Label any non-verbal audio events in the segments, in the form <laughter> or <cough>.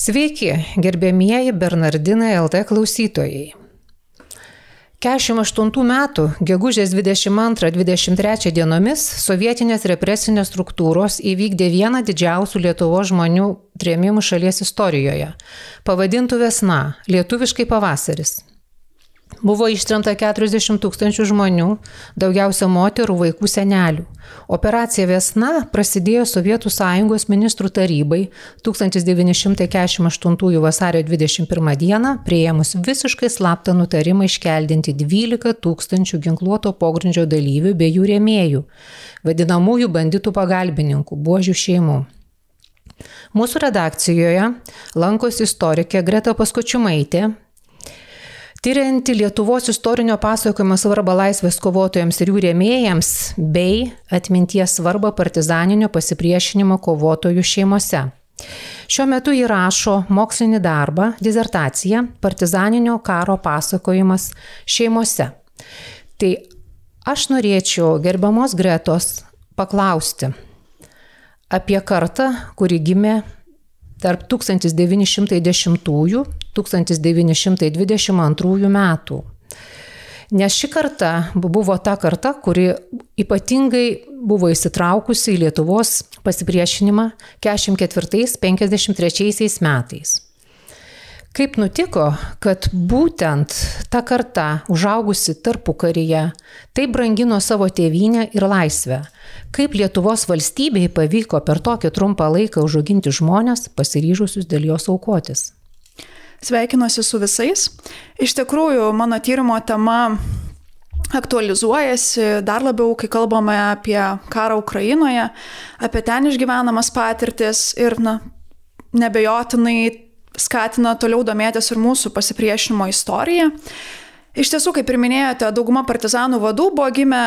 Sveiki, gerbėmieji Bernardinai LT klausytojai. 48 metų, gegužės 22-23 dienomis sovietinės represinės struktūros įvykdė vieną didžiausių Lietuvos žmonių trėmimų šalies istorijoje, pavadintų Vesna, lietuviškai pavasaris. Buvo ištremta 40 tūkstančių žmonių, daugiausia moterų, vaikų, senelių. Operacija Vesna prasidėjo Sovietų sąjungos ministrų tarybai 1948 vasario 21 dieną, prieimus visiškai slaptą nutarimą iškeldinti 12 tūkstančių ginkluoto pogrindžio dalyvių bei jų rėmėjų, vadinamųjų banditų pagalbininkų, buožių šeimų. Mūsų redakcijoje lankosi istorikė Greta Paskočiumaitė, Tyrianti Lietuvos istorinio pasakojimo svarbą laisvės kovotojams ir jų rėmėjams, bei atminties svarbą partizaninio pasipriešinimo kovotojų šeimose. Šiuo metu įrašo mokslinį darbą, dizertaciją Partizaninio karo pasakojimas šeimose. Tai aš norėčiau gerbiamos Gretos paklausti apie kartą, kuri gimė tarp 1910-1922 metų. Nes ši karta buvo ta karta, kuri ypatingai buvo įsitraukusi į Lietuvos pasipriešinimą 44-53 metais. Kaip nutiko, kad būtent ta karta, užaugusi tarpu karyje, taip brangino savo tėvynę ir laisvę? Kaip Lietuvos valstybei pavyko per tokį trumpą laiką užauginti žmonės, pasiryžusius dėl jos aukotis? Sveikinuosi su visais. Iš tikrųjų, mano tyrimo tema aktualizuojasi dar labiau, kai kalbame apie karą Ukrainoje, apie ten išgyvenamas patirtis ir, na, nebejotinai skatina toliau domėtis ir mūsų pasipriešinimo istorija. Iš tiesų, kaip ir minėjote, dauguma partizanų vadų buvo gimę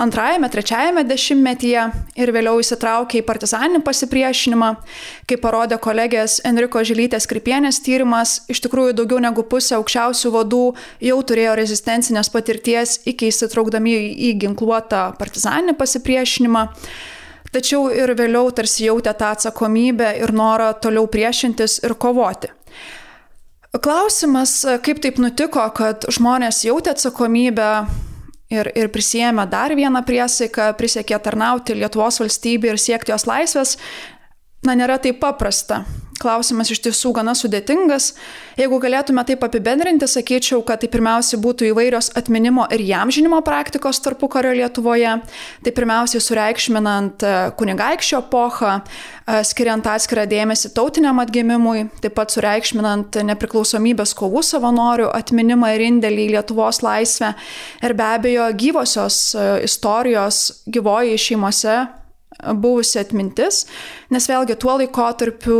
antrajame, trečiajame dešimtmetyje ir vėliau įsitraukė į partizaninį pasipriešinimą. Kaip parodė kolegės Enriko Žilytės Kripienės tyrimas, iš tikrųjų daugiau negu pusė aukščiausių vadų jau turėjo rezistencinės patirties iki įsitraukdami į ginkluotą partizaninį pasipriešinimą tačiau ir vėliau tarsi jautė tą atsakomybę ir norą toliau priešintis ir kovoti. Klausimas, kaip taip nutiko, kad žmonės jautė atsakomybę ir, ir prisėmė dar vieną priesaiką, prisiekė tarnauti Lietuvos valstybei ir siekti jos laisvės, na, nėra taip paprasta klausimas iš tiesų gana sudėtingas. Jeigu galėtume taip apibendrinti, sakyčiau, kad tai pirmiausia būtų įvairios atminimo ir jamžinimo praktikos tarpu kario Lietuvoje. Tai pirmiausiai sureikšminant e, kunigaikščio epochą, e, skiriant atskirą dėmesį tautiniam atgimimui, taip pat sureikšminant nepriklausomybės kovų savanorių atminimą ir indėlį į Lietuvos laisvę ir be abejo gyvosios e, istorijos gyvoji šeimose buvusi atmintis, nes vėlgi tuo laikotarpiu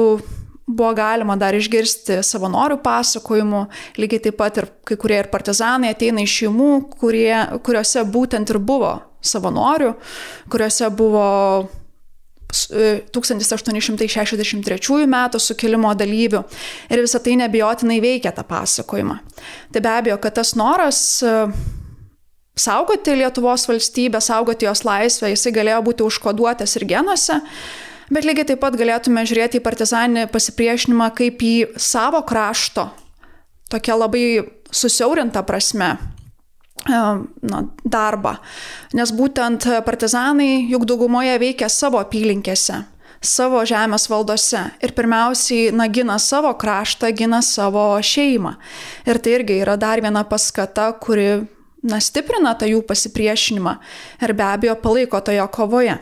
buvo galima dar išgirsti savanorių pasakojimų, lygiai taip pat ir kai kurie ir partizanai ateina iš šeimų, kurie, kuriuose būtent ir buvo savanorių, kuriuose buvo 1863 e, metų sukilimo dalyvių ir visą tai nebijotinai veikia tą pasakojimą. Tai be abejo, kad tas noras e, saugoti Lietuvos valstybę, saugoti jos laisvę, jisai galėjo būti užkoduotas ir genuose, Bet lygiai taip pat galėtume žiūrėti į partizaninį pasipriešinimą kaip į savo krašto, tokia labai susiaurinta prasme e, na, darbą. Nes būtent partizanai juk daugumoje veikia savo apylinkėse, savo žemės valdose ir pirmiausiai na, gina savo kraštą, gina savo šeimą. Ir tai irgi yra dar viena paskata, kuri na, stiprina tą jų pasipriešinimą ir be abejo palaiko toje kovoje.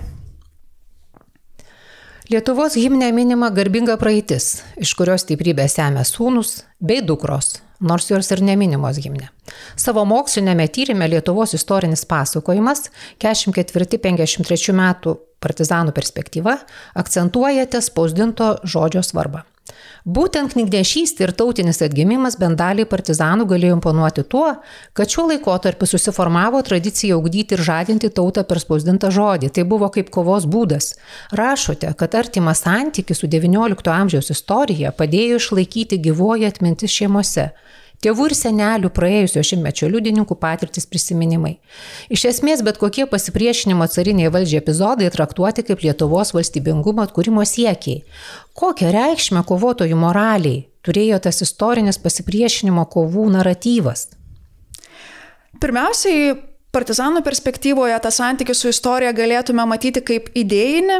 Lietuvos himne minima garbinga praeitis, iš kurios stiprybę semia sūnus bei dukros, nors jos ir neminimos himne. Savo mokslinėme tyrimė Lietuvos istorinis pasakojimas 44-53 metų partizanų perspektyva akcentuojate spausdinto žodžio svarbą. Būtent knygnešystė ir tautinis atgimimas bent daliai partizanų galėjo imponuoti tuo, kad šiuo laikotarpiu susiformavo tradicija augdyti ir žadinti tautą per spausdintą žodį. Tai buvo kaip kovos būdas. Rašote, kad artimas santykis su XIX amžiaus istorija padėjo išlaikyti gyvoji atmintis šeimose. Tėvų ir senelių praėjusio šimtmečio liudininkų patirtis prisiminimai. Iš esmės, bet kokie pasipriešinimo cariniai valdžiai epizodai traktuoti kaip Lietuvos valstybingumo atkūrimo siekiai. Kokią reikšmę kovotojų moraliai turėjo tas istorinis pasipriešinimo kovų naratyvas? Pirmiausiai, partizanų perspektyvoje tą santykių su istorija galėtume matyti kaip idėjinį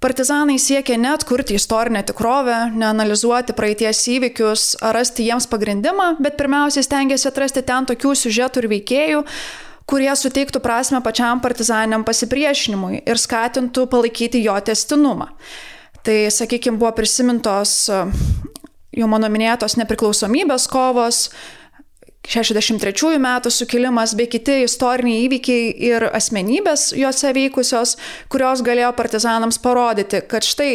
Partizanai siekia net kurti istorinę tikrovę, neanalizuoti praeities įvykius rasti jiems pagrindimą, bet pirmiausiai stengiasi atrasti ten tokių siužetų ir veikėjų, kurie suteiktų prasme pačiam partizaniam pasipriešinimui ir skatintų palaikyti jo testinumą. Tai, sakykime, buvo prisimintos jau mano minėtos nepriklausomybės kovos, 63 metų sukilimas bei kiti istoriniai įvykiai ir asmenybės juose veikusios, kurios galėjo partizanams parodyti, kad štai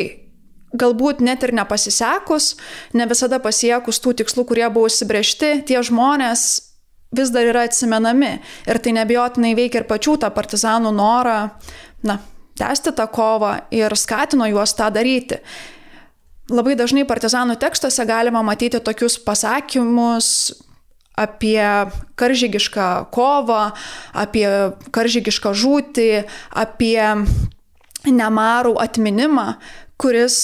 galbūt net ir nepasisekus, ne visada pasiekus tų tikslų, kurie buvo užsibriežti, tie žmonės vis dar yra atsimenami. Ir tai nebijotinai veikia ir pačių tą partizanų norą, na, tęsti tą kovą ir skatino juos tą daryti. Labai dažnai partizanų tekstuose galima matyti tokius pasakymus, apie karžygišką kovą, apie karžygišką žūtį, apie nemarų atminimą, kuris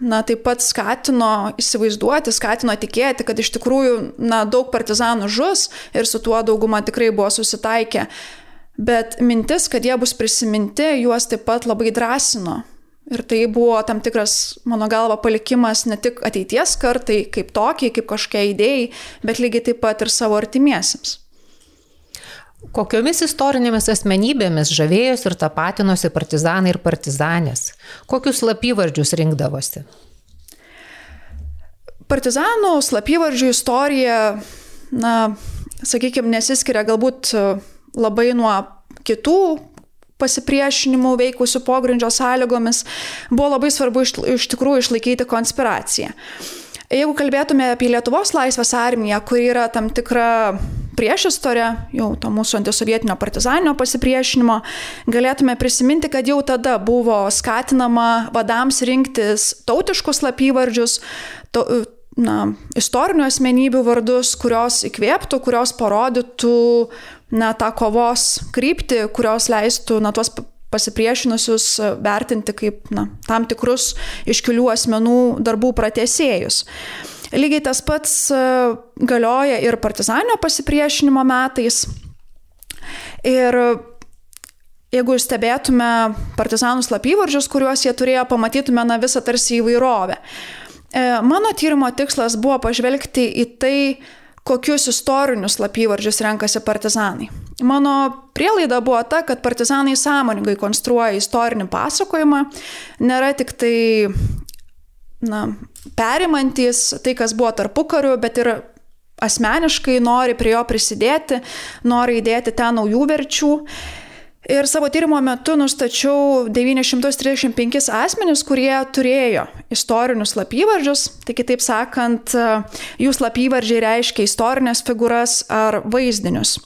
na, taip pat skatino įsivaizduoti, skatino tikėti, kad iš tikrųjų na, daug partizanų žus ir su tuo dauguma tikrai buvo susitaikę. Bet mintis, kad jie bus prisiminti, juos taip pat labai drąsino. Ir tai buvo tam tikras, mano galva, palikimas ne tik ateities kartai kaip tokiai, kaip kažkokia idėjai, bet lygiai taip pat ir savo artimiesiems. Kokiomis istorinėmis asmenybėmis žavėjosi ir tapatinosi partizanai ir partizanės? Kokius slapyvardžius rinkdavosi? Partizanų slapyvardžių istorija, na, sakykime, nesiskiria galbūt labai nuo kitų pasipriešinimu veikusių pogrindžio sąlygomis, buvo labai svarbu iš, iš tikrųjų išlaikyti konspiraciją. Jeigu kalbėtume apie Lietuvos laisvės armiją, kuri yra tam tikra priešistorė, jau to mūsų antisovietinio partizaninio pasipriešinimo, galėtume prisiminti, kad jau tada buvo skatinama vadams rinktis tautiškus slapyvardžius, to, na, istorinių asmenybių vardus, kurios įkvėptų, kurios parodytų na, tą kovos kryptį, kurios leistų na, tuos pasipriešinusius vertinti kaip na, tam tikrus iškilių asmenų darbų pratesėjus. Lygiai tas pats e, galioja ir partizaninio pasipriešinimo metais. Ir jeigu stebėtume partizanų slapyvardžius, kuriuos jie turėjo, pamatytume na, visą tarsi įvairovę. E, mano tyrimo tikslas buvo pažvelgti į tai, kokius istorinius slapyvardžius renkasi partizanai. Mano prielaida buvo ta, kad partizanai sąmoningai konstruoja istorinį pasakojimą, nėra tik tai na, perimantis tai, kas buvo tarpu kariu, bet ir asmeniškai nori prie jo prisidėti, nori įdėti ten naujų verčių. Ir savo tyrimo metu nustačiau 935 asmenis, kurie turėjo istorinius slapyvardžius, tai kitaip sakant, jų slapyvardžiai reiškia istorinės figūras ar vaizdinius.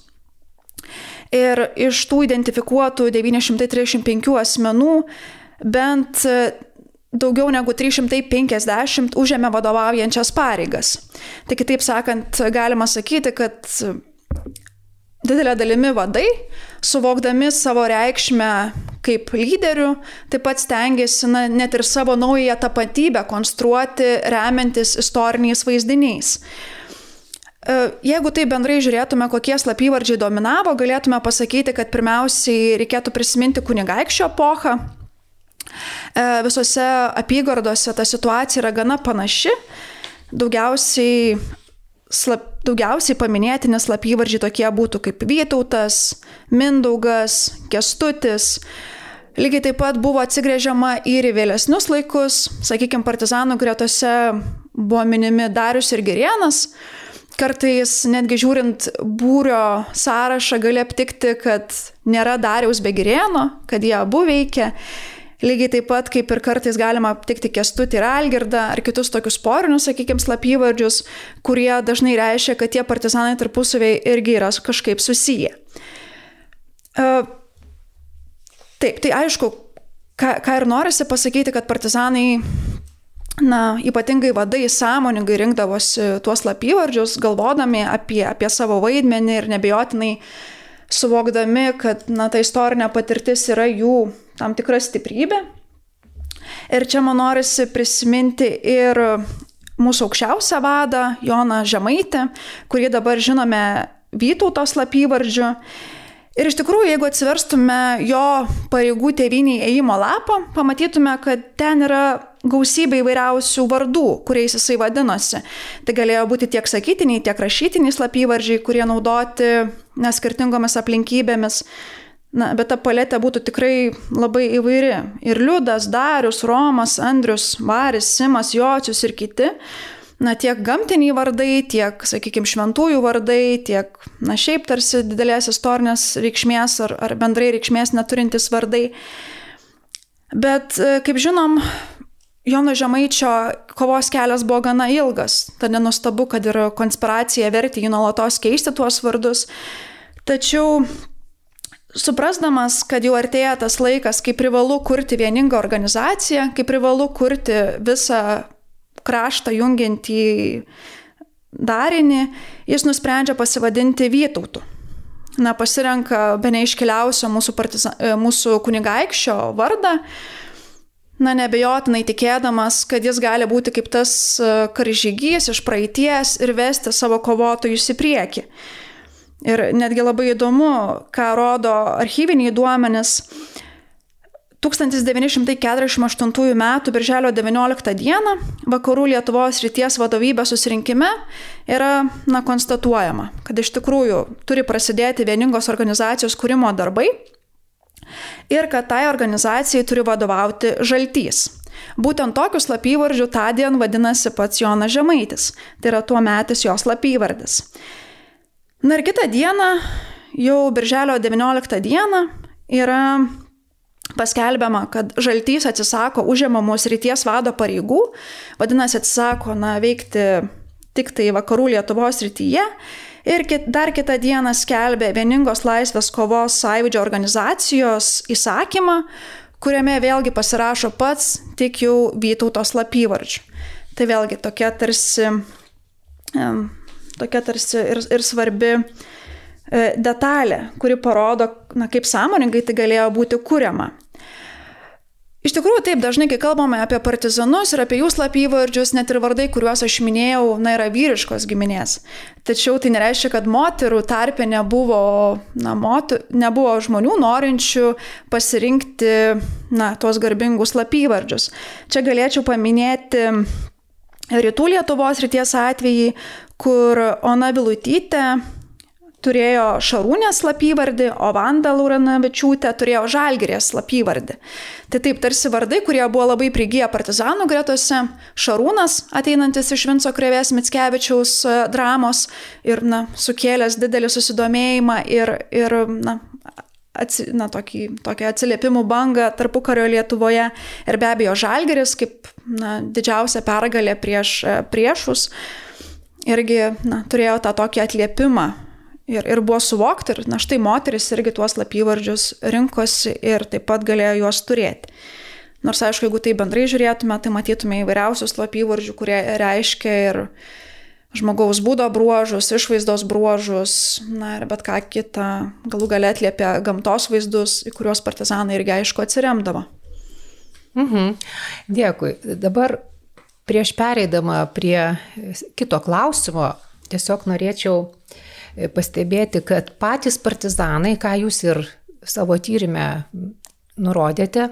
Ir iš tų identifikuotų 935 asmenų bent daugiau negu 350 užėmė vadovaujančias pareigas. Tai kitaip sakant, galima sakyti, kad didelė dalimi vadai, suvokdami savo reikšmę kaip lyderių, taip pat stengiasi na, net ir savo naują tapatybę konstruoti remiantis istoriniais vaizdiniais. E, jeigu tai bendrai žiūrėtume, kokie slapyvardžiai dominavo, galėtume pasakyti, kad pirmiausiai reikėtų prisiminti kunigaikščio epochą. E, visose apygardose ta situacija yra gana panaši. Daugiausiai slap, daugiausiai paminėtini slapyvardžiai tokie būtų kaip Vytautas, Mindaugas, Kestutis. Lygiai taip pat buvo atsigrėžiama ir į vėlesnius laikus, sakykime, partizanų gretose buvo minimi Darius ir Gerienas. Kartais netgi žiūrint būrio sąrašą gali aptikti, kad nėra Dariaus be Gerieno, kad jie abu veikia. Lygiai taip pat kaip ir kartais galima aptikti kestutį ir algirdą ar kitus tokius porinius, sakykime, slapyvardžius, kurie dažnai reiškia, kad tie partizanai tarpusaviai irgi yra kažkaip susiję. E, taip, tai aišku, ką, ką ir norisi pasakyti, kad partizanai na, ypatingai vadai sąmoningai rinkdavosi tuos lapyvardžius, galvodami apie, apie savo vaidmenį ir nebejotinai suvokdami, kad na, ta istorinė patirtis yra jų tam tikra stiprybė. Ir čia man norisi prisiminti ir mūsų aukščiausią vadą, Joną Žemaitę, kurį dabar žinome Vytautos lapyvardžiu. Ir iš tikrųjų, jeigu atsiverstume jo pareigų tėviniai ėjimo lapą, pamatytume, kad ten yra gausybė įvairiausių vardų, kuriais jisai vadinosi. Tai galėjo būti tiek sakytiniai, tiek rašytiniai slapyvardžiai, kurie naudoti neskirtingomis aplinkybėmis. Na, bet ta paletė būtų tikrai labai įvairi. Ir Liudas, Darius, Romas, Andrius, Varis, Simas, Jocius ir kiti na, tiek gamtiniai vardai, tiek, sakykime, šventųjų vardai, tiek, na, šiaip tarsi didelės istorinės reikšmės ar, ar bendrai reikšmės neturintis vardai. Bet, e, kaip žinom, Jono Žemaičio kovos kelias buvo gana ilgas, tad nenustabu, kad ir konspiracija vertė jį nuolatos keisti tuos vardus. Tačiau suprasdamas, kad jau artėja tas laikas, kai privalu kurti vieningą organizaciją, kai privalu kurti visą kraštą jungiantį darinį, jis nusprendžia pasivadinti Vytautu. Na, pasirenka be neiškeliausio mūsų, partiza, e, mūsų kunigaikščio vardą, na, nebejotinai tikėdamas, kad jis gali būti kaip tas e, karžygys iš praeities ir vesti savo kovotojus į priekį. Ir netgi labai įdomu, ką rodo archyviniai duomenys, 1948 m. birželio 19 d. vakarų Lietuvos ryties vadovybės susirinkime yra na, konstatuojama, kad iš tikrųjų turi prasidėti vieningos organizacijos kūrimo darbai ir kad tai organizacijai turi vadovauti žaltys. Būtent tokius slapyvardžių tą dieną vadinasi pats Jonas Žemaitis, tai yra tuo metis jos slapyvardis. Na ir kitą dieną, jau birželio 19 dieną, yra paskelbiama, kad žaltys atsisako užėmamos ryties vado pareigų, vadinasi, atsisako na, veikti tik tai vakarų Lietuvos rytyje. Ir kit, dar kitą dieną skelbė vieningos laisvės kovos sąjūdžio organizacijos įsakymą, kuriame vėlgi pasirašo pats tik jau Vytautos lapyvardžių. Tai vėlgi tokia tarsi, tokia tarsi ir, ir svarbi E, detalė, kuri parodo, na, kaip sąmoningai tai galėjo būti kuriama. Iš tikrųjų, taip, dažnai, kai kalbame apie partizanus ir apie jų slapyvardžius, net ir vardai, kuriuos aš minėjau, na, yra vyriškos giminės. Tačiau tai nereiškia, kad moterų tarpe nebuvo, na, moter, nebuvo žmonių norinčių pasirinkti, na, tuos garbingus slapyvardžius. Čia galėčiau paminėti Rytų Lietuvos ryties atvejį, kur Ona Vilutytė turėjo Šarūnės slapyvardį, o Vanda Lauranavičiūtė turėjo Žalgirės slapyvardį. Tai taip, tarsi vardai, kurie buvo labai prigiję partizanų gretose, Šarūnas ateinantis iš Vinco Krevės Mitskevičiaus e, dramos ir na, sukėlęs didelį susidomėjimą ir, ir na, atsi, na, tokį, tokią atsiliepimų bangą tarpu kario Lietuvoje. Ir be abejo Žalgeris kaip na, didžiausia pergalė prieš e, priešus irgi na, turėjo tą tokį atliepimą Ir, ir buvo suvokti, ir na štai moteris irgi tuos lapyvardžius rinkosi ir taip pat galėjo juos turėti. Nors aišku, jeigu tai bendrai žiūrėtume, tai matytume įvairiausius lapyvardžių, kurie reiškia ir žmogaus būdo bruožus, išvaizdos bruožus, na ir bet ką kitą, galų galę atliepia gamtos vaizdus, į kuriuos partizanai irgi aišku atsiremdavo. Mhm. Dėkui. Dabar prieš pereidama prie kito klausimo, tiesiog norėčiau E, pastebėti, kad patys partizanai, ką jūs ir savo tyrimę nurodėte,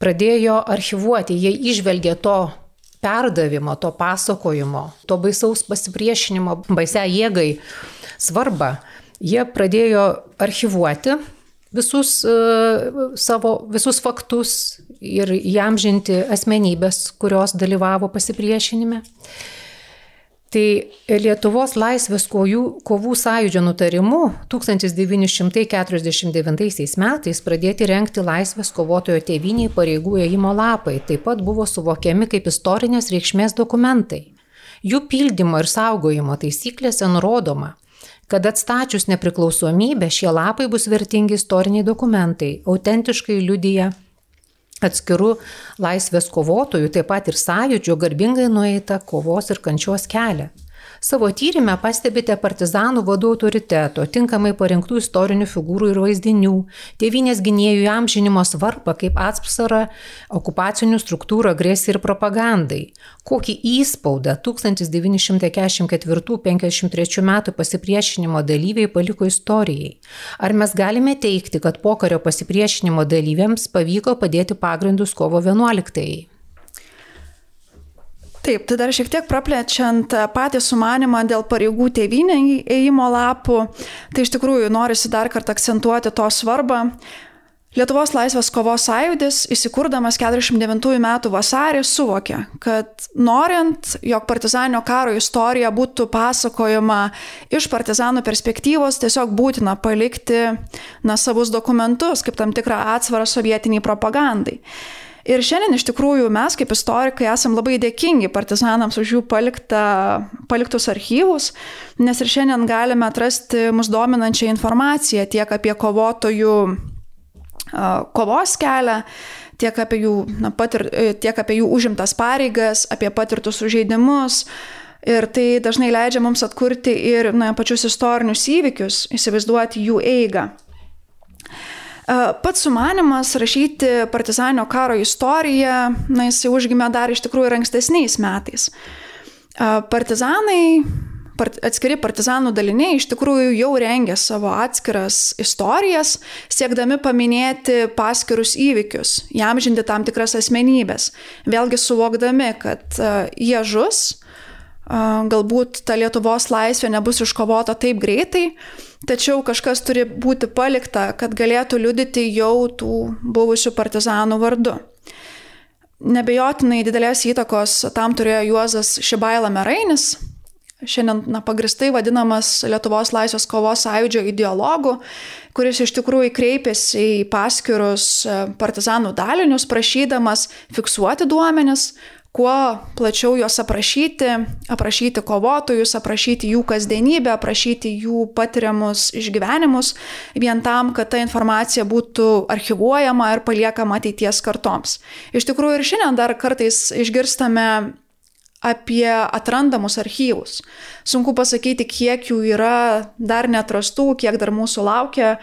pradėjo archivuoti, jie išvelgė to perdavimo, to pasakojimo, to baisaus pasipriešinimo, baisia jėgai svarbą. Jie pradėjo archivuoti visus uh, savo, visus faktus ir jam žinti asmenybės, kurios dalyvavo pasipriešinime. Tai Lietuvos laisvės kovų, kovų sąjūdžio nutarimu 1949 metais pradėti renkti laisvės kovotojo tėviniai pareigų ėjimo lapai taip pat buvo suvokiami kaip istorinės reikšmės dokumentai. Jų pildymo ir saugojimo taisyklėse nurodoma, kad atstačius nepriklausomybę šie lapai bus vertingi istoriniai dokumentai, autentiškai liudyja atskirų laisvės kovotojų, taip pat ir sąjūdžio garbingai nueita kovos ir kančios kelią. Savo tyrimę pastebite partizanų vadų autoriteto, tinkamai parinktų istorinių figūrų ir vaizdinių, tėvinės gynėjų amžinimo svarbą kaip atsparą okupacinių struktūrų agresijai ir propagandai. Kokį įspaudą 1944-1953 metų pasipriešinimo dalyviai paliko istorijai? Ar mes galime teikti, kad pokario pasipriešinimo dalyviams pavyko padėti pagrindus kovo 11? -ai? Taip, tai dar šiek tiek praplečiant patį sumanimą dėl pareigų tėvynė įėjimo lapų, tai iš tikrųjų norisi dar kartą akcentuoti to svarbą. Lietuvos laisvės kovos sąjūdis, įsikurdamas 49 metų vasarį, suvokė, kad norint, jog partizaninio karo istorija būtų pasakojama iš partizanų perspektyvos, tiesiog būtina palikti na, savus dokumentus kaip tam tikrą atsvarą sovietiniai propagandai. Ir šiandien iš tikrųjų mes kaip istorikai esam labai dėkingi partizanams už jų paliktą, paliktus archyvus, nes ir šiandien galime atrasti mus dominančią informaciją tiek apie kovotojų kovos kelią, tiek apie jų, na, patir, tiek apie jų užimtas pareigas, apie patirtus sužeidimus. Ir tai dažnai leidžia mums atkurti ir na, pačius istorinius įvykius, įsivaizduoti jų eigą. Pats sumanimas rašyti partizaninio karo istoriją, na, jis jau užgimė dar iš tikrųjų ir ankstesniais metais. Partizanai, atskiri partizanų daliniai iš tikrųjų jau rengė savo atskiras istorijas, siekdami paminėti paskirus įvykius, jam žinti tam tikras asmenybės, vėlgi suvokdami, kad jie žus, galbūt ta Lietuvos laisvė nebus iškovota taip greitai, tačiau kažkas turi būti palikta, kad galėtų liudyti jau tų buvusių partizanų vardu. Nebejotinai didelės įtakos tam turėjo Juozas Šibaila Merainis, šiandien na, pagristai vadinamas Lietuvos laisvės kovos sąjūdžio ideologu, kuris iš tikrųjų kreipėsi į paskirus partizanų dalinius, prašydamas fiksuoti duomenis, kuo plačiau juos aprašyti, aprašyti kovotojus, aprašyti jų kasdienybę, aprašyti jų patiriamus išgyvenimus, vien tam, kad ta informacija būtų archivuojama ir paliekama ateities kartoms. Iš tikrųjų ir šiandien dar kartais išgirstame apie atrandamus archyvus. Sunku pasakyti, kiek jų yra dar netrastų, kiek dar mūsų laukia,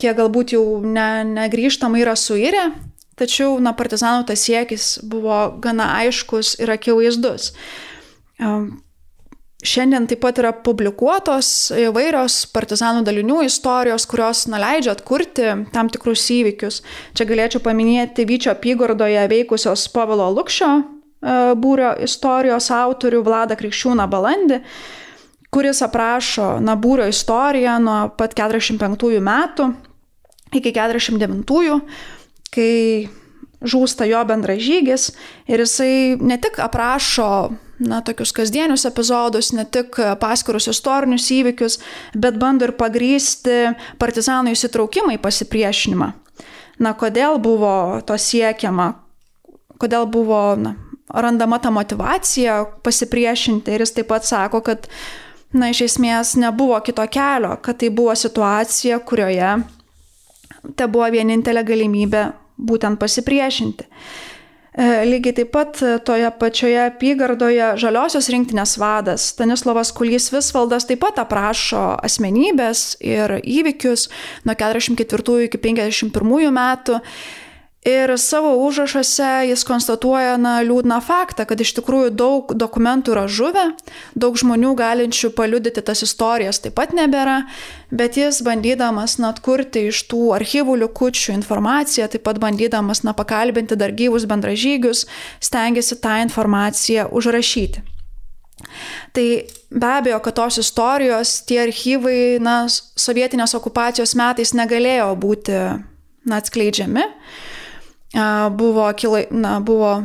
kiek galbūt jau ne, negrįžtamai yra suirę, Tačiau, na, partizanų tas siekis buvo gana aiškus ir akivaizdus. Šiandien taip pat yra publikuotos įvairios partizanų dalinių istorijos, kurios na, leidžia atkurti tam tikrus įvykius. Čia galėčiau paminėti Vyčio apygardoje veikusios Pavelo Lukščio e, būrio istorijos autorių Vladą Krikščiūną Balandį, kuris aprašo na, būrio istoriją nuo pat 45 metų iki 49 kai žūsta jo bendražygis ir jisai ne tik aprašo na, tokius kasdienius epizodus, ne tik paskirus istorinius įvykius, bet bando ir pagrysti partizanų įsitraukimą į pasipriešinimą. Na, kodėl buvo to siekiama, kodėl buvo na, randama ta motivacija pasipriešinti ir jis taip pat sako, kad na, iš esmės nebuvo kito kelio, kad tai buvo situacija, kurioje te buvo vienintelė galimybė būtent pasipriešinti. E, lygiai taip pat toje pačioje apygardoje žaliosios rinktinės vadas Stanislavas Kulys Visvaldas taip pat aprašo asmenybės ir įvykius nuo 44 iki 51 metų Ir savo užrašuose jis konstatuoja na, liūdną faktą, kad iš tikrųjų daug dokumentų yra žuvę, daug žmonių galinčių paliudyti tas istorijas taip pat nebėra, bet jis bandydamas na, atkurti iš tų archyvų liukučių informaciją, taip pat bandydamas na, pakalbinti dar gyvus bendražygius, stengiasi tą informaciją užrašyti. Tai be abejo, kad tos istorijos, tie archyvai, na, sovietinės okupacijos metais negalėjo būti na, atskleidžiami buvo, kilai, na, buvo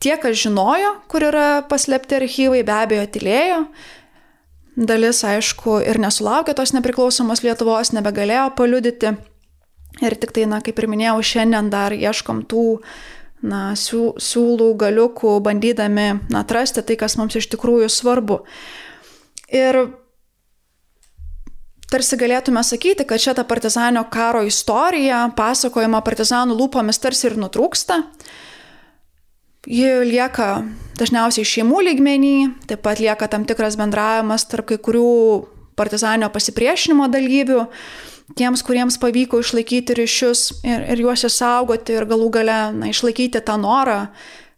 tie, kas žinojo, kur yra paslėpti archyvai, be abejo, tylėjo. Dalis, aišku, ir nesulaukė tos nepriklausomos Lietuvos, nebegalėjo paliudyti. Ir tik tai, na, kaip ir minėjau, šiandien dar ieškom tų, na, siū, siūlų, galiukų, bandydami, atrasti tai, kas mums iš tikrųjų svarbu. Ir tarsi galėtume sakyti, kad šitą partizanio karo istoriją, pasakojimą partizanų lūpomis tarsi ir nutrūksta. Ji lieka dažniausiai šeimų lygmenį, taip pat lieka tam tikras bendravimas tarp kai kurių partizanio pasipriešinimo dalyvių, tiems, kuriems pavyko išlaikyti ryšius ir, ir juos įsaugoti ir galų gale na, išlaikyti tą norą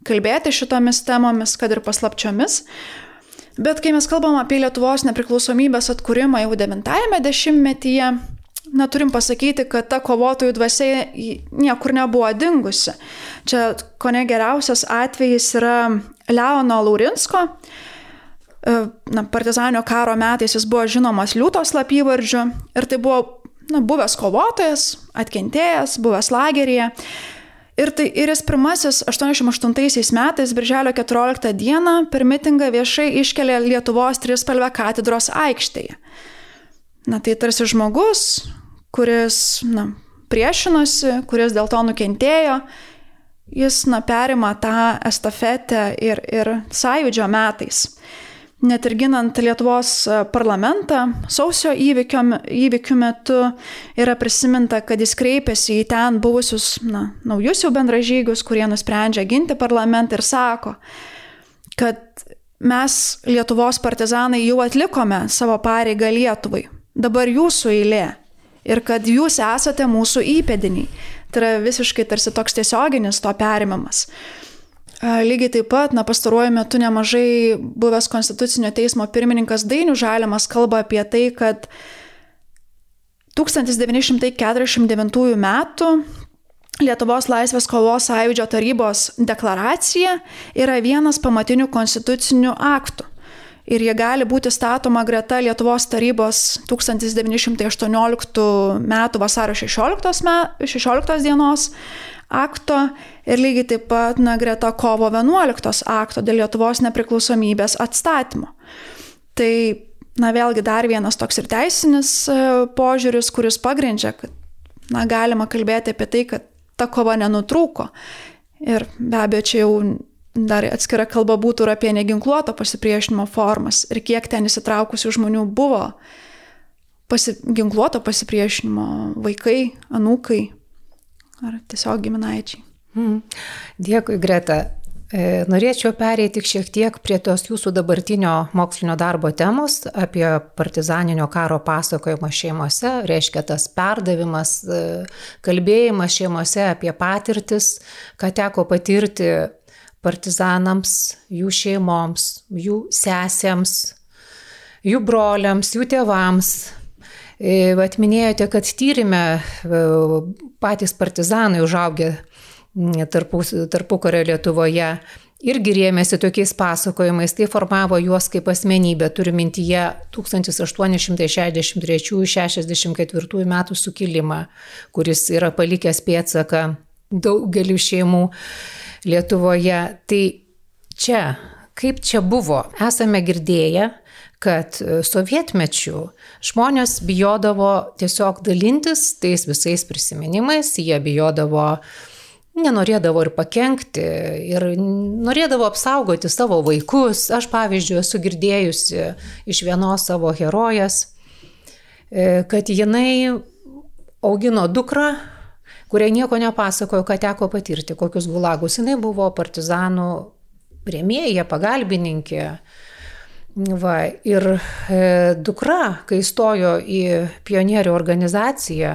kalbėti šitomis temomis, kad ir paslapčiomis. Bet kai mes kalbam apie Lietuvos nepriklausomybės atkūrimą jau 90-ame dešimtmetyje, na, turim pasakyti, kad ta kovotojų dvasia niekur nebuvo dingusi. Čia ko ne geriausias atvejis yra Leono Laurinsko. E, na, partizanio karo metais jis buvo žinomas liūtos slapyvardžiu ir tai buvo na, buvęs kovotojas, atkentėjęs, buvęs lageryje. Ir, tai, ir jis pirmasis 88 metais, birželio 14 dieną, per mitingą viešai iškelė Lietuvos trispalvę katedros aikštėje. Na tai tarsi žmogus, kuris na, priešinosi, kuris dėl to nukentėjo, jis na, perima tą estafetę ir, ir sąjūdžio metais net ir ginant Lietuvos e, parlamentą, sausio įvykio, įvykių metu yra prisiminta, kad jis kreipėsi į ten buvusius na, naujus jau bendražygius, kurie nusprendžia ginti parlamentą ir sako, kad mes Lietuvos partizanai jau atlikome savo pareigą Lietuvai, dabar jūsų eilė ir kad jūs esate mūsų įpėdiniai. Tai yra visiškai tarsi toks tiesioginis to perimimas. Lygiai taip pat, na, pastaruoju metu nemažai buvęs Konstitucinio teismo pirmininkas Dainių Žalimas kalba apie tai, kad 1949 m. Lietuvos laisvės kovos sąjūdžio tarybos deklaracija yra vienas pamatinių konstitucinių aktų. Ir jie gali būti statoma greta Lietuvos tarybos 1918 m. vasario 16, 16 dienos akto ir lygiai taip pat na, greta kovo 11 akto dėl Lietuvos nepriklausomybės atstatymo. Tai na, vėlgi dar vienas toks ir teisinis e, požiūris, kuris pagrindžia, kad na, galima kalbėti apie tai, kad ta kova nenutrūko. Ir be abejo, čia jau dar atskira kalba būtų ir apie neginkluoto pasipriešinimo formas ir kiek ten įsitraukusių žmonių buvo pasiginkluoto pasipriešinimo vaikai, anūkai, ar tiesiog giminaičiai. Hmm. Dėkui, Greta. E, norėčiau pereiti šiek tiek prie tos jūsų dabartinio mokslinio darbo temos apie partizaninio karo pasakojimą šeimose, reiškia tas perdavimas, e, kalbėjimas šeimose apie patirtis, ką teko patirti partizanams, jų šeimoms, jų sesėms, jų broliams, jų tėvams, E, vat minėjote, kad tyrimė patys partizanai užaugę tarpukario Lietuvoje irgi rėmėsi tokiais pasakojimais, tai formavo juos kaip asmenybę, turiu mintyje 1863-64 metų sukilimą, kuris yra palikęs pėtsaką daugeliu šeimų Lietuvoje. Tai čia, kaip čia buvo, esame girdėję, kad sovietmečių žmonės bijodavo tiesiog dalintis tais visais prisiminimais, jie bijodavo, nenorėdavo ir pakengti, ir norėdavo apsaugoti savo vaikus. Aš, pavyzdžiui, esu girdėjusi iš vienos savo herojas, e, kad jinai augino dukrą, kuriai nieko nepasakojo, ką teko patirti, kokius gulagus. Jinai buvo partizanų prieimėja, pagalbininkė. Va, ir e, dukra, kai stojo į pionierių organizaciją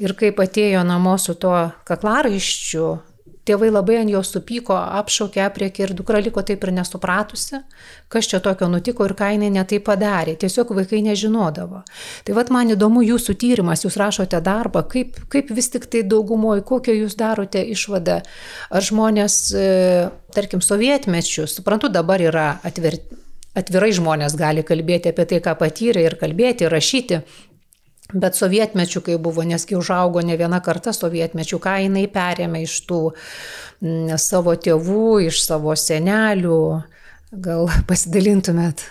ir kaip atėjo namo su tuo kaklaraiščiu, tėvai labai ant jos supyko, apšaukė apriekį ir dukra liko taip ir nesupratusi, kas čia tokio nutiko ir ką jinai netai padarė. Tiesiog vaikai nežinodavo. Tai vad man įdomu jūsų tyrimas, jūs rašote darbą, kaip, kaip vis tik tai daugumoje, kokią jūs darote išvadą. Ar žmonės, e, tarkim, sovietmečių, suprantu, dabar yra atverti atvirai žmonės gali kalbėti apie tai, ką patyrė ir kalbėti, ir rašyti. Bet sovietmečių, kai buvo, nesgi užaugo ne viena karta sovietmečių, ką jinai perėmė iš tų m, savo tėvų, iš savo senelių, gal <laughs> pasidalintumėt.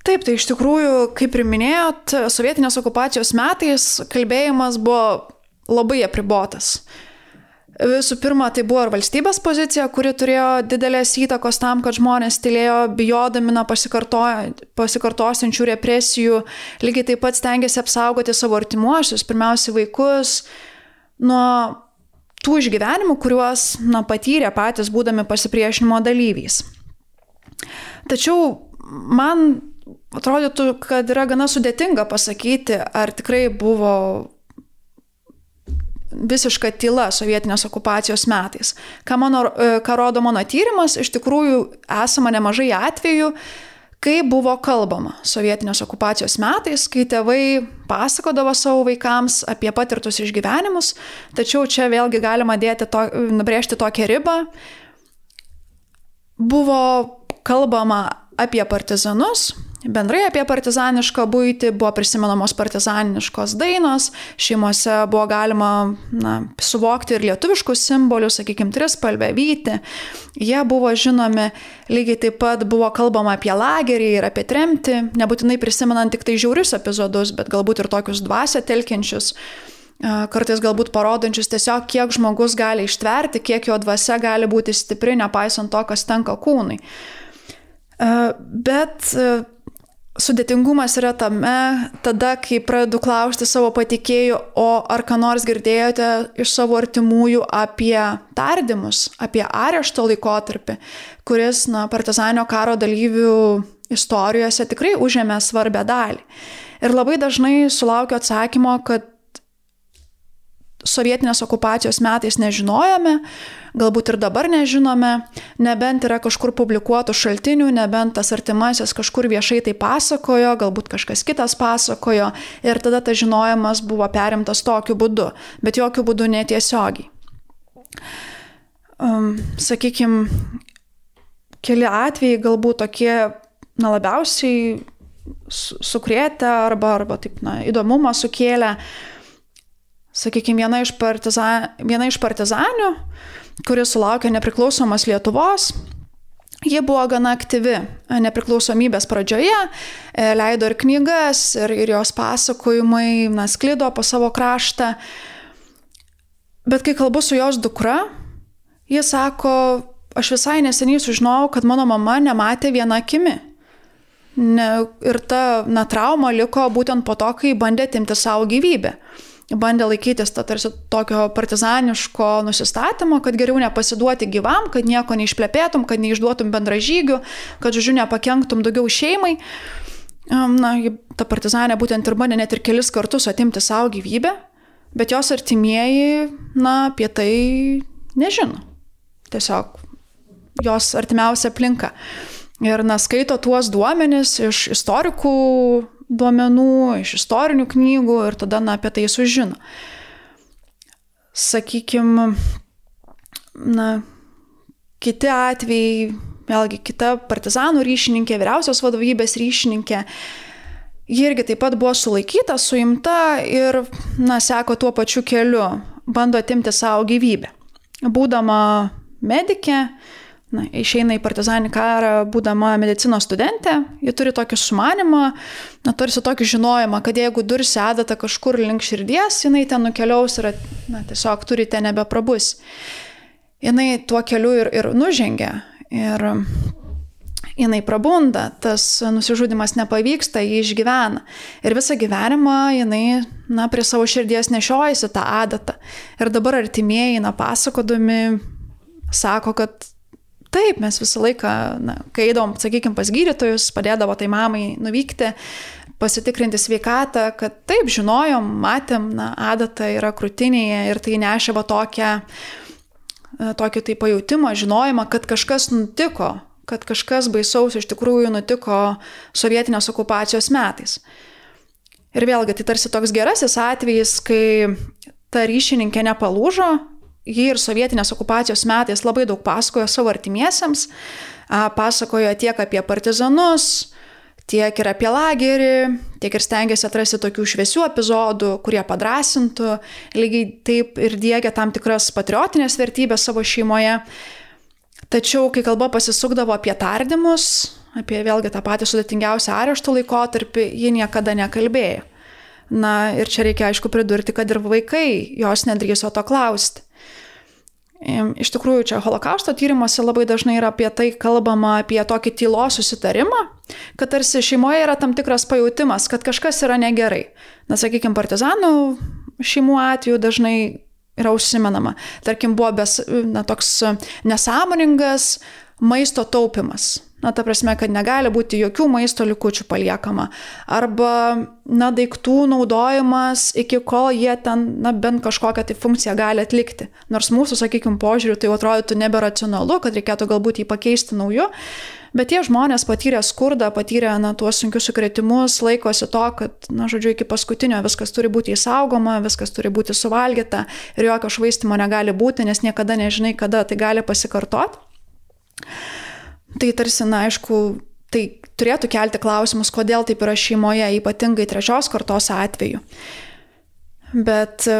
Taip, tai iš tikrųjų, kaip ir minėjot, sovietinės okupacijos metais kalbėjimas buvo labai apribotas. Visų pirma, tai buvo ir valstybės pozicija, kuri turėjo didelės įtakos tam, kad žmonės tylėjo, bijodami nuo pasikartosiančių represijų, lygiai taip pat stengiasi apsaugoti savo artimuosius, pirmiausia vaikus, nuo tų išgyvenimų, kuriuos na, patyrė patys būdami pasipriešinimo dalyviais. Tačiau man atrodytų, kad yra gana sudėtinga pasakyti, ar tikrai buvo visiška tyla sovietinės okupacijos metais. Ką, mano, e, ką rodo mano tyrimas, iš tikrųjų esama nemažai atvejų, kai buvo kalbama sovietinės okupacijos metais, kai tėvai pasakodavo savo vaikams apie patirtus išgyvenimus, tačiau čia vėlgi galima dėti to, nubrėžti tokią ribą. Buvo kalbama apie partizanus, Bendrai apie partizanišką būtį buvo prisimenamos partizaniškos dainos, šeimose buvo galima na, suvokti ir lietuviškus simbolius, sakykime, trispalvę vyti. Jie buvo žinomi, lygiai taip pat buvo kalbama apie lagerį ir apie tremtį, nebūtinai prisimenant tik tai žiaurius epizodus, bet galbūt ir tokius dvasia telkiančius kartais galbūt parodančius tiesiog, kiek žmogus gali ištverti, kiek jo dvasia gali būti stipri, nepaisant to, kas tenka kūnui. Bet sudėtingumas yra tame, tada, kai pradedu klausti savo patikėjų, o ar ką nors girdėjote iš savo artimųjų apie tardymus, apie arešto laikotarpį, kuris, na, partizanio karo dalyvių istorijose tikrai užėmė svarbę dalį. Ir labai dažnai sulaukiu atsakymo, kad sovietinės okupacijos metais nežinojome, galbūt ir dabar nežinome, nebent yra kažkur publikuotų šaltinių, nebent tas artimasis kažkur viešai tai pasakojo, galbūt kažkas kitas pasakojo ir tada tas žinojimas buvo perimtas tokiu būdu, bet jokių būdų netiesiogiai. Um, Sakykime, keli atvejai galbūt tokie na, labiausiai sukrėtę arba, arba taip, na, įdomumą sukėlę. Sakykime, viena iš, partizan, viena iš partizanių, kuris sulaukė nepriklausomos Lietuvos, Ji buvo gana aktyvi nepriklausomybės pradžioje, e, leido ir knygas, ir, ir jos pasakojimai, na, sklido po savo kraštą. Bet kai kalbu su jos dukra, ji sako, aš visai neseniai sužinojau, kad mano mama nematė vieną akimi. Ne, ir ta na, trauma liko būtent po to, kai bandė timti savo gyvybę bandė laikytis to tarsi tokio partizaniško nusistatymo, kad geriau nepasiduoti gyvam, kad nieko neišplepėtum, kad neišduotum bendražygių, kad, žodžiu, nepakenktum daugiau šeimai. Na, ta partizanė būtent ir bandė net ir kelis kartus atimti savo gyvybę, bet jos artimieji, na, apie tai nežino. Tiesiog jos artimiausia aplinka. Ir, na, skaito tuos duomenis iš istorikų duomenų, iš istorinių knygų ir tada na, apie tai sužino. Sakykime, na, kiti atvejai, vėlgi kita partizanų ryšininkė, vyriausios vadovybės ryšininkė, ji irgi taip pat buvo sulaikyta, suimta ir, na, seko tuo pačiu keliu, bando atimti savo gyvybę. Būdama medikė, na, išeina į partizaninį karą, būdama medicinos studentė, ji turi tokį sumanimą, na, tarsi tokį žinojimą, kad jeigu dursi adata kažkur link širdies, jinai ten nukeliaus ir, na, tiesiog turite nebeprabus. Jinai tuo keliu ir, ir nužengia. Ir jinai prabunda, tas nusižudimas nepavyksta, jį išgyvena. Ir visą gyvenimą jinai, na, prie savo širdies nešiojasi tą adatą. Ir dabar artimieji, na, pasakodami, sako, kad Taip, mes visą laiką, na, kai eidom, sakykime, pas gydytojus, padėdavo tai mamai nuvykti, pasitikrinti sveikatą, kad taip, žinojom, matėm, na, adata yra krūtinėje ir tai nešė va tokią, e, tokį tai pajūtimą, žinojimą, kad kažkas nutiko, kad kažkas baisaus iš tikrųjų nutiko sovietinės okupacijos metais. Ir vėlgi, tai tarsi toks gerasis atvejis, kai ta ryšininkė nepalūžo, ji ir sovietinės okupacijos metais labai daug pasakojo savo artimiesiems, pasakojo tiek apie partizanus, tiek ir apie lagerį, tiek ir stengiasi atrasti tokių šviesių epizodų, kurie padrasintų, lygiai taip ir dėgia tam tikras patriotinės vertybės savo šeimoje. Tačiau, kai kalba pasisukdavo apie tardymus, apie vėlgi tą patį sudėtingiausią arešto laikotarpį, ji niekada nekalbėjo. Na ir čia reikia aišku pridurti, kad ir vaikai jos nedrįso to klausti. Iš tikrųjų, čia holokausto tyrimuose labai dažnai yra apie tai kalbama, apie tokį tylos susitarimą, kad tarsi šeimoje yra tam tikras pajūtimas, kad kažkas yra negerai. Na, sakykime, partizanų šeimų atveju dažnai yra užsimenama. Tarkim, buvo bes, na, toks nesąmoningas maisto taupimas. Na, ta prasme, kad negali būti jokių maisto likučių paliekama. Arba, na, daiktų naudojimas iki kol jie ten, na, bent kažkokią tai funkciją gali atlikti. Nors mūsų, sakykime, požiūriu tai atrodytų neberacionalu, kad reikėtų galbūt jį pakeisti nauju. Bet tie žmonės patyrė skurdą, patyrė, na, tuos sunkius sukretimus, laikosi to, kad, na, žodžiu, iki paskutinio viskas turi būti įsaugoma, viskas turi būti suvalgyta ir jokio švaistimo negali būti, nes niekada nežinai, kada tai gali pasikartoti. Tai tarsi, na, aišku, tai turėtų kelti klausimus, kodėl taip yra šeimoje, ypatingai trečios kartos atveju. Bet e,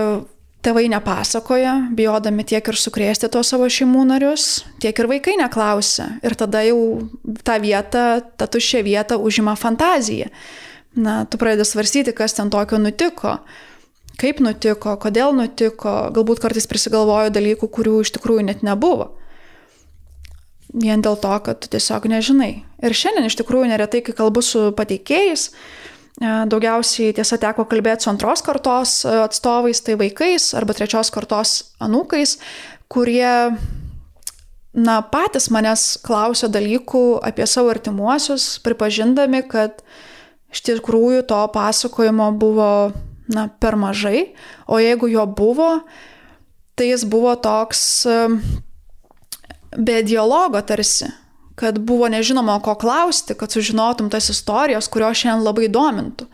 tėvai nepasakoja, bijodami tiek ir sukrėsti tos savo šeimų narius, tiek ir vaikai neklausia. Ir tada jau tą vietą, tą tuščią vietą užima fantazija. Na, tu pradedi svarstyti, kas ten tokio nutiko, kaip nutiko, kodėl nutiko, galbūt kartais prisigalvoju dalykų, kurių iš tikrųjų net nebuvo vien dėl to, kad tu tiesiog nežinai. Ir šiandien iš tikrųjų neretai, kai kalbu su pateikėjais, e, daugiausiai tiesa teko kalbėti su antros kartos e, atstovais, tai vaikais arba trečios kartos anūkais, kurie, na, patys manęs klausia dalykų apie savo artimuosius, pripažindami, kad iš tikrųjų to pasakojimo buvo, na, per mažai, o jeigu jo buvo, tai jis buvo toks be dialogo tarsi, kad buvo nežinoma, ko klausti, kad sužinotum tas istorijas, kurios šiandien labai domintų.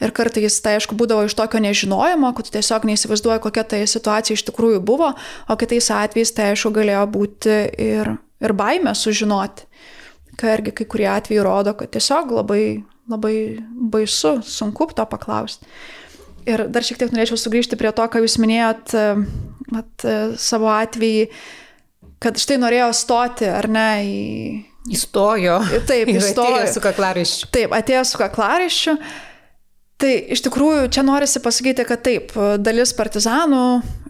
Ir kartais tai aišku būdavo iš tokio nežinojimo, kad tu tiesiog neįsivaizduoji, kokia tai situacija iš tikrųjų buvo, o kitais atvejais tai aišku galėjo būti ir, ir baime sužinoti. Ką irgi kai kurie atvejai rodo, kad tiesiog labai, labai baisu, sunku to paklausti. Ir dar šiek tiek norėčiau sugrįžti prie to, ką jūs minėjot, at, savo atvejį kad štai norėjo stoti, ar ne, į... Įstojo. Taip, <laughs> įstojo. Atėjo su kaklaraiščiu. Taip, atėjo su kaklaraiščiu. Tai iš tikrųjų čia norisi pasakyti, kad taip, dalis partizanų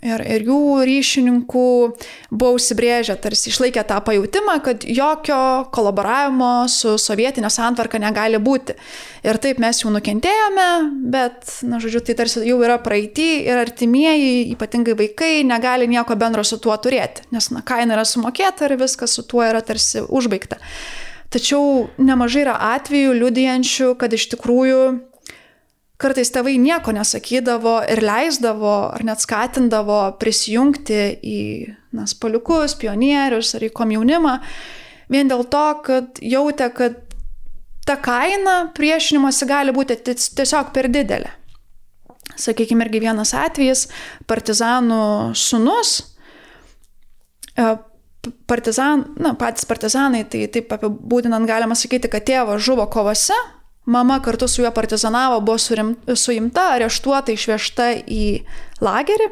ir, ir jų ryšininkų buvo užsibrėžę, tarsi išlaikė tą pajūtimą, kad jokio kolaboravimo su sovietinė santvarka negali būti. Ir taip mes jau nukentėjome, bet, na, žodžiu, tai tarsi jau yra praeitį ir artimieji, ypatingai vaikai, negali nieko bendro su tuo turėti, nes, na, kaina yra sumokėta ir viskas su tuo yra tarsi užbaigta. Tačiau nemažai yra atvejų liudijančių, kad iš tikrųjų kartais tėvai nieko nesakydavo ir leisdavo ar net skatindavo prisijungti į na, spaliukus, pionierius ar į komjaunimą, vien dėl to, kad jautė, kad ta kaina priešinimuose gali būti tiesiog per didelė. Sakykime, irgi vienas atvejis, partizanų sunus, e, partizan, na, patys partizanai, tai taip apibūdinant galima sakyti, kad tėvas žuvo kovose, Mama kartu su juo partizanavo, buvo surim, suimta, areštuota, išvežta į lagerį.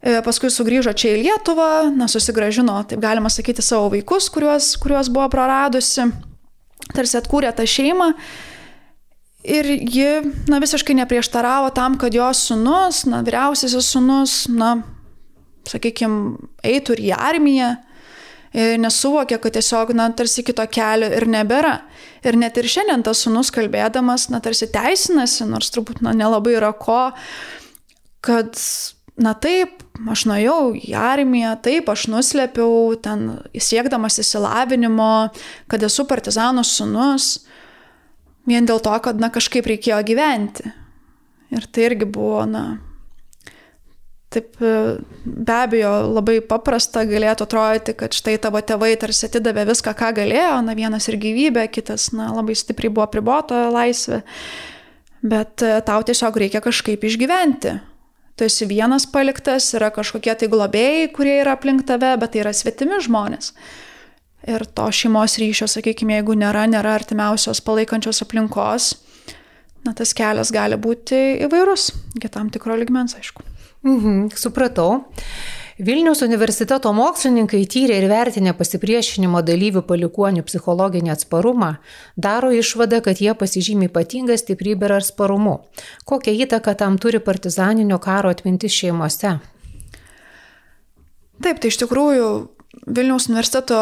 E, paskui sugrįžo čia į Lietuvą, na, susigražino, taip galima sakyti, savo vaikus, kuriuos, kuriuos buvo praradusi, tarsi atkūrė tą šeimą. Ir ji, na, visiškai neprieštaravo tam, kad jos sunus, na, vyriausiasis sunus, na, sakykime, eitų ir į armiją, nesuvokė, kad tiesiog, na, tarsi kito kelio ir nebėra. Ir net ir šiandien tas sunus kalbėdamas, na, tarsi teisinasi, nors turbūt, na, nelabai yra ko, kad, na, taip, aš nuėjau į armiją, taip, aš nuslėpiau ten siekdamas įsilavinimo, kad esu partizanų sunus, vien dėl to, kad, na, kažkaip reikėjo gyventi. Ir tai irgi buvo, na, Taip e, be abejo labai paprasta galėtų atrodyti, kad štai tavo tėvai tarsi atidavė viską, ką galėjo, na vienas ir gyvybė, kitas, na labai stipriai buvo pribota laisvė, bet e, tau tiesiog reikia kažkaip išgyventi. Tu esi vienas paliktas, yra kažkokie tai globėjai, kurie yra aplink tave, bet tai yra svetimi žmonės. Ir to šeimos ryšio, sakykime, jeigu nėra, nėra artimiausios palaikančios aplinkos, na tas kelias gali būti įvairus, iki tam tikro ligmens, aišku. Mhm, supratau. Vilniaus universiteto mokslininkai tyrė ir vertinę pasipriešinimo dalyvių palikonių psichologinį atsparumą, daro išvadą, kad jie pasižymi ypatingą stiprybę ir atsparumu. Kokią įtaką tam turi partizaninio karo atmintis šeimose? Taip, tai iš tikrųjų Vilniaus universiteto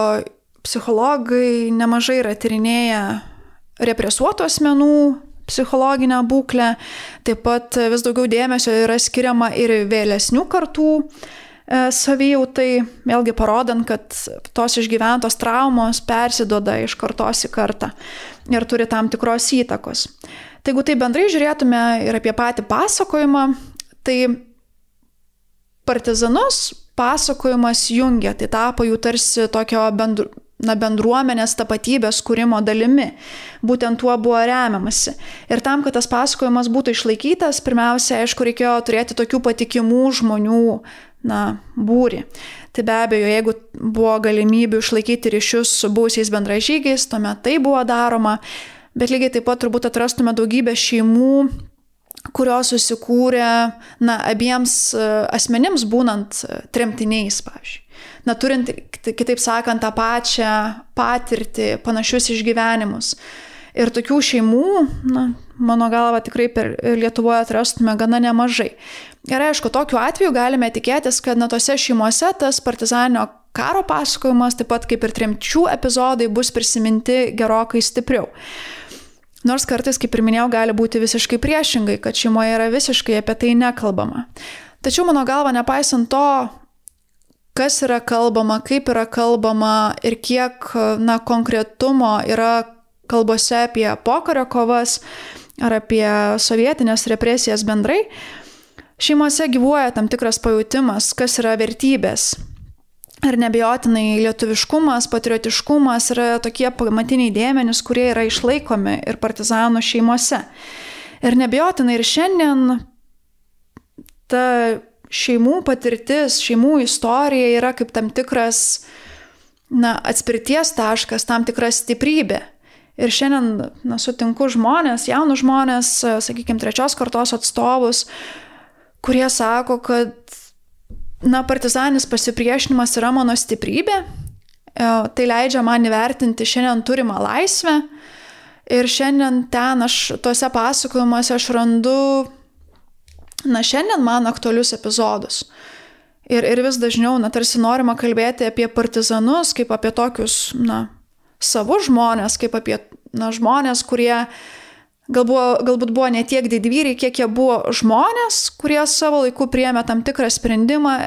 psichologai nemažai yra tyrinėję represuotų asmenų psichologinę būklę, taip pat vis daugiau dėmesio yra skiriama ir vėlesnių kartų e, savijautai, vėlgi parodant, kad tos išgyventos traumos persidoda iš kartos į kartą ir turi tam tikros įtakos. Tai jeigu tai bendrai žiūrėtume ir apie patį pasakojimą, tai partizanus pasakojimas jungia, tai tapo jų tarsi tokio bendru, na, bendruomenės tapatybės kūrimo dalimi. Būtent tuo buvo remiamasi. Ir tam, kad tas pasakojimas būtų išlaikytas, pirmiausia, aišku, reikėjo turėti tokių patikimų žmonių, na, būri. Tai be abejo, jeigu buvo galimybių išlaikyti ryšius su būsiais bendražygiais, tuomet tai buvo daroma, bet lygiai taip pat turbūt atrastume daugybę šeimų, kurios susikūrė, na, abiems e, asmenims būnant e, tremtiniais, pavyzdžiui. Na, turint, kitaip sakant, tą pačią patirtį, panašius išgyvenimus. Ir tokių šeimų, na, mano galva, tikrai per Lietuvoje atrastume gana nemažai. Ir aišku, tokiu atveju galime tikėtis, kad na tose šeimose tas partizaninio karo pasakojimas, taip pat kaip ir tremčių epizodai, bus prisiminti gerokai stipriau. Nors kartais, kaip ir minėjau, gali būti visiškai priešingai, kad šeimoje yra visiškai apie tai nekalbama. Tačiau mano galva, nepaisant to, kas yra kalbama, kaip yra kalbama ir kiek na, konkretumo yra kalbose apie pokario kovas ar apie sovietinės represijas bendrai, šeimose gyvuoja tam tikras pajūtimas, kas yra vertybės, Ir nebejotinai lietuviškumas, patriotiškumas yra tokie pamatiniai dėmenys, kurie yra išlaikomi ir partizanų šeimose. Ir nebejotinai ir šiandien ta šeimų patirtis, šeimų istorija yra kaip tam tikras na, atspirties taškas, tam tikra stiprybė. Ir šiandien na, sutinku žmonės, jaunus žmonės, sakykime, trečios kartos atstovus, kurie sako, kad na, partizanis pasipriešinimas yra mano stiprybė, e, tai leidžia man įvertinti šiandien turimą laisvę ir šiandien ten aš tuose pasakojimuose aš randu, na, šiandien man aktualius epizodus. Ir, ir vis dažniau, na, tarsi norima kalbėti apie partizanus, kaip apie tokius, na, savus žmonės, kaip apie, na, žmonės, kurie uh, Galbūt, galbūt buvo ne tiek didvyriai, kiek jie buvo žmonės, kurie savo laiku priemė tam tikrą sprendimą,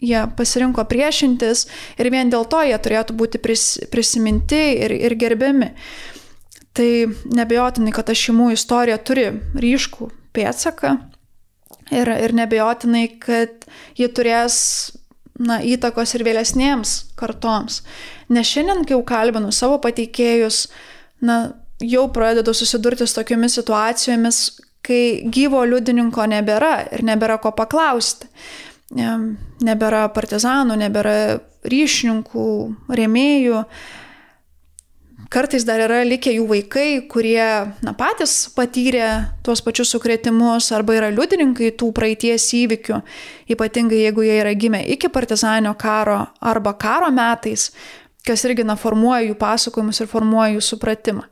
jie pasirinko priešintis ir vien dėl to jie turėtų būti pris, prisiminti ir, ir gerbiami. Tai nebejotinai, kad ta šeimų istorija turi ryškų pėtsaką ir, ir nebejotinai, kad ji turės na, įtakos ir vėlesnėms kartoms. Nes šiandien, kai jau kalbinu savo pateikėjus, na, jau pradedu susidurti su tokiamis situacijomis, kai gyvo liudininko nebėra ir nebėra ko paklausti. Nebėra partizanų, nebėra ryšininkų, rėmėjų. Kartais dar yra likę jų vaikai, kurie na, patys patyrė tuos pačius sukretimus arba yra liudininkai tų praeities įvykių, ypatingai jeigu jie yra gimę iki partizanio karo arba karo metais, kas irgi na, formuoja jų pasakojimus ir formuoja jų supratimą.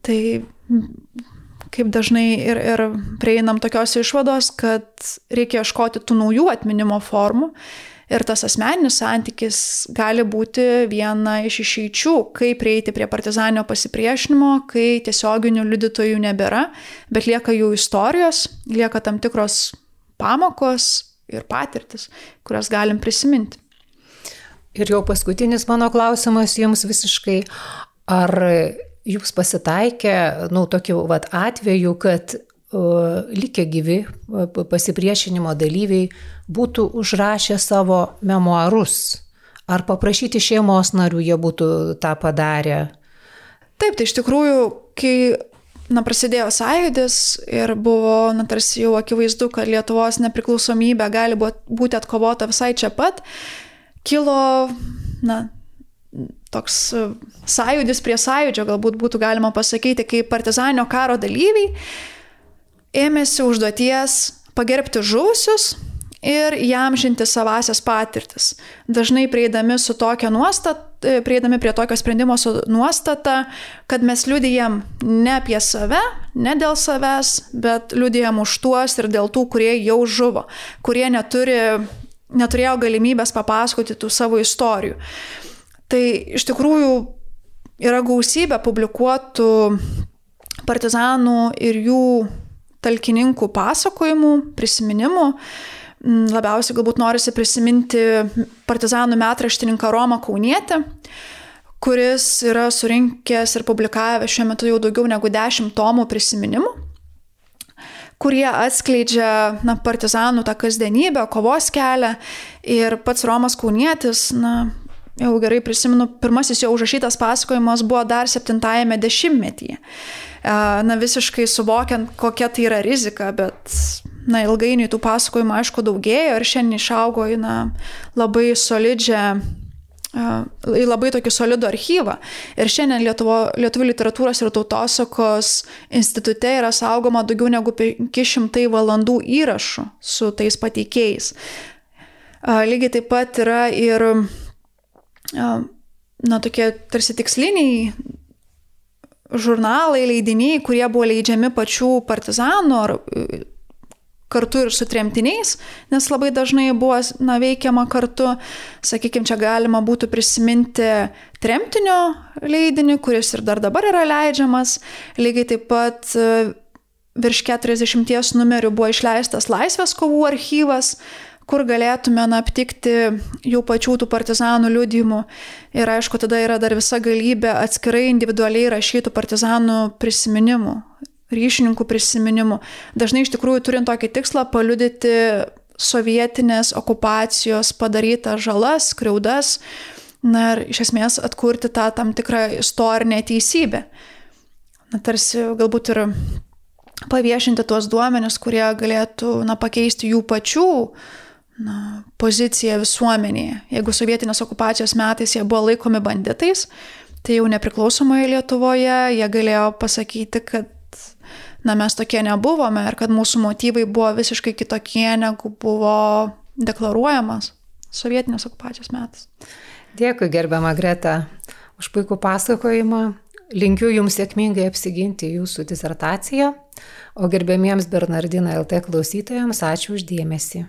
Tai kaip dažnai ir, ir prieinam tokios išvados, kad reikia ieškoti tų naujų atminimo formų ir tas asmeninis santykis gali būti viena iš išeičių, kaip prieiti prie partizanio pasipriešinimo, kai tiesioginių liudytojų nebėra, bet lieka jų istorijos, lieka tam tikros pamokos ir patirtis, kurias galim prisiminti. Ir jau paskutinis mano klausimas jums visiškai, ar Jūs pasitaikė, nu, tokių vat, atvejų, kad likę gyvi pasipriešinimo dalyviai būtų užrašę savo memoarus. Ar paprašyti šeimos narių jie būtų tą padarę? Taip, tai iš tikrųjų, kai na, prasidėjo sąjūdis ir buvo, na, tarsi jau akivaizdu, kad Lietuvos nepriklausomybė gali būti atkovota visai čia pat, kilo, na, toks e, sąjūdis prie sąjūdžio, galbūt būtų galima pasakyti, kai partizanio karo dalyviai ėmėsi užduoties pagerbti žuvusius ir jam žinti savasias patirtis. Dažnai prieidami nuostata, e, prieidami prie tokio sprendimo su nuostata, kad mes liudijam ne apie save, ne dėl savęs, bet liudijam už tuos ir dėl tų, kurie jau žuvo, kurie neturi neturėjo galimybės papasakoti tų savo istorijų. Tai iš tikrųjų yra gausybė publikuotų partizanų ir jų talkininkų pasakojimų, prisiminimų. Mm, labiausiai galbūt norisi prisiminti partizanų metraštininką Romą Kaunietę, kuris yra surinkęs ir publikavęs šiuo metu jau daugiau negu dešimt tomų prisiminimų kurie atskleidžia na, partizanų tą kasdienybę, kovos kelią. Ir pats Romas Kaunietis, na, jau gerai prisimenu, pirmasis jo užrašytas pasakojimas buvo dar 70-ame dešimtmetyje. Na, visiškai suvokiant, kokia tai yra rizika, bet na, ilgainiui tų pasakojimų aišku daugėjo ir šiandien išaugo į na, labai solidžią į labai tokį solidų archyvą. Ir šiandien Lietuvo, Lietuvių literatūros ir tautosakos institute yra saugoma daugiau negu 500 valandų įrašų su tais pateikėjais. Lygiai taip pat yra ir, na, tokie tarsi tiksliniai žurnalai, leidiniai, kurie buvo leidžiami pačių partizanų ar kartu ir su tremtiniais, nes labai dažnai buvo na, veikiama kartu. Sakykime, čia galima būtų prisiminti tremtinio leidinį, kuris ir dar dabar yra leidžiamas. Lygiai taip pat e, virš 40 numerių buvo išleistas Laisvės kovų archyvas, kur galėtume na, aptikti jų pačių tų partizanų liudymų. Ir aišku, tada yra dar visa galybė atskirai individualiai rašytų partizanų prisiminimų ryšininkų prisiminimų. Dažnai iš tikrųjų turint tokį tikslą paliudyti sovietinės okupacijos padarytas žalas, skriaudas, na ir iš esmės atkurti tą tam tikrą istorinę teisybę. Na tarsi galbūt ir paviešinti tuos duomenis, kurie galėtų na, pakeisti jų pačių na, poziciją visuomenėje. Jeigu sovietinės okupacijos metais jie buvo laikomi banditais, tai jau nepriklausomoje Lietuvoje jie galėjo pasakyti, kad na, mes tokie nebuvome ir kad mūsų motyvai buvo visiškai kitokie, negu buvo deklaruojamas sovietinės okupacijos metais. Dėkui, gerbiama Greta, už puikų pasakojimą. Linkiu Jums sėkmingai apsiginti Jūsų disertaciją, o gerbėmiems Bernardino LT klausytojams ačiū uždėmesi.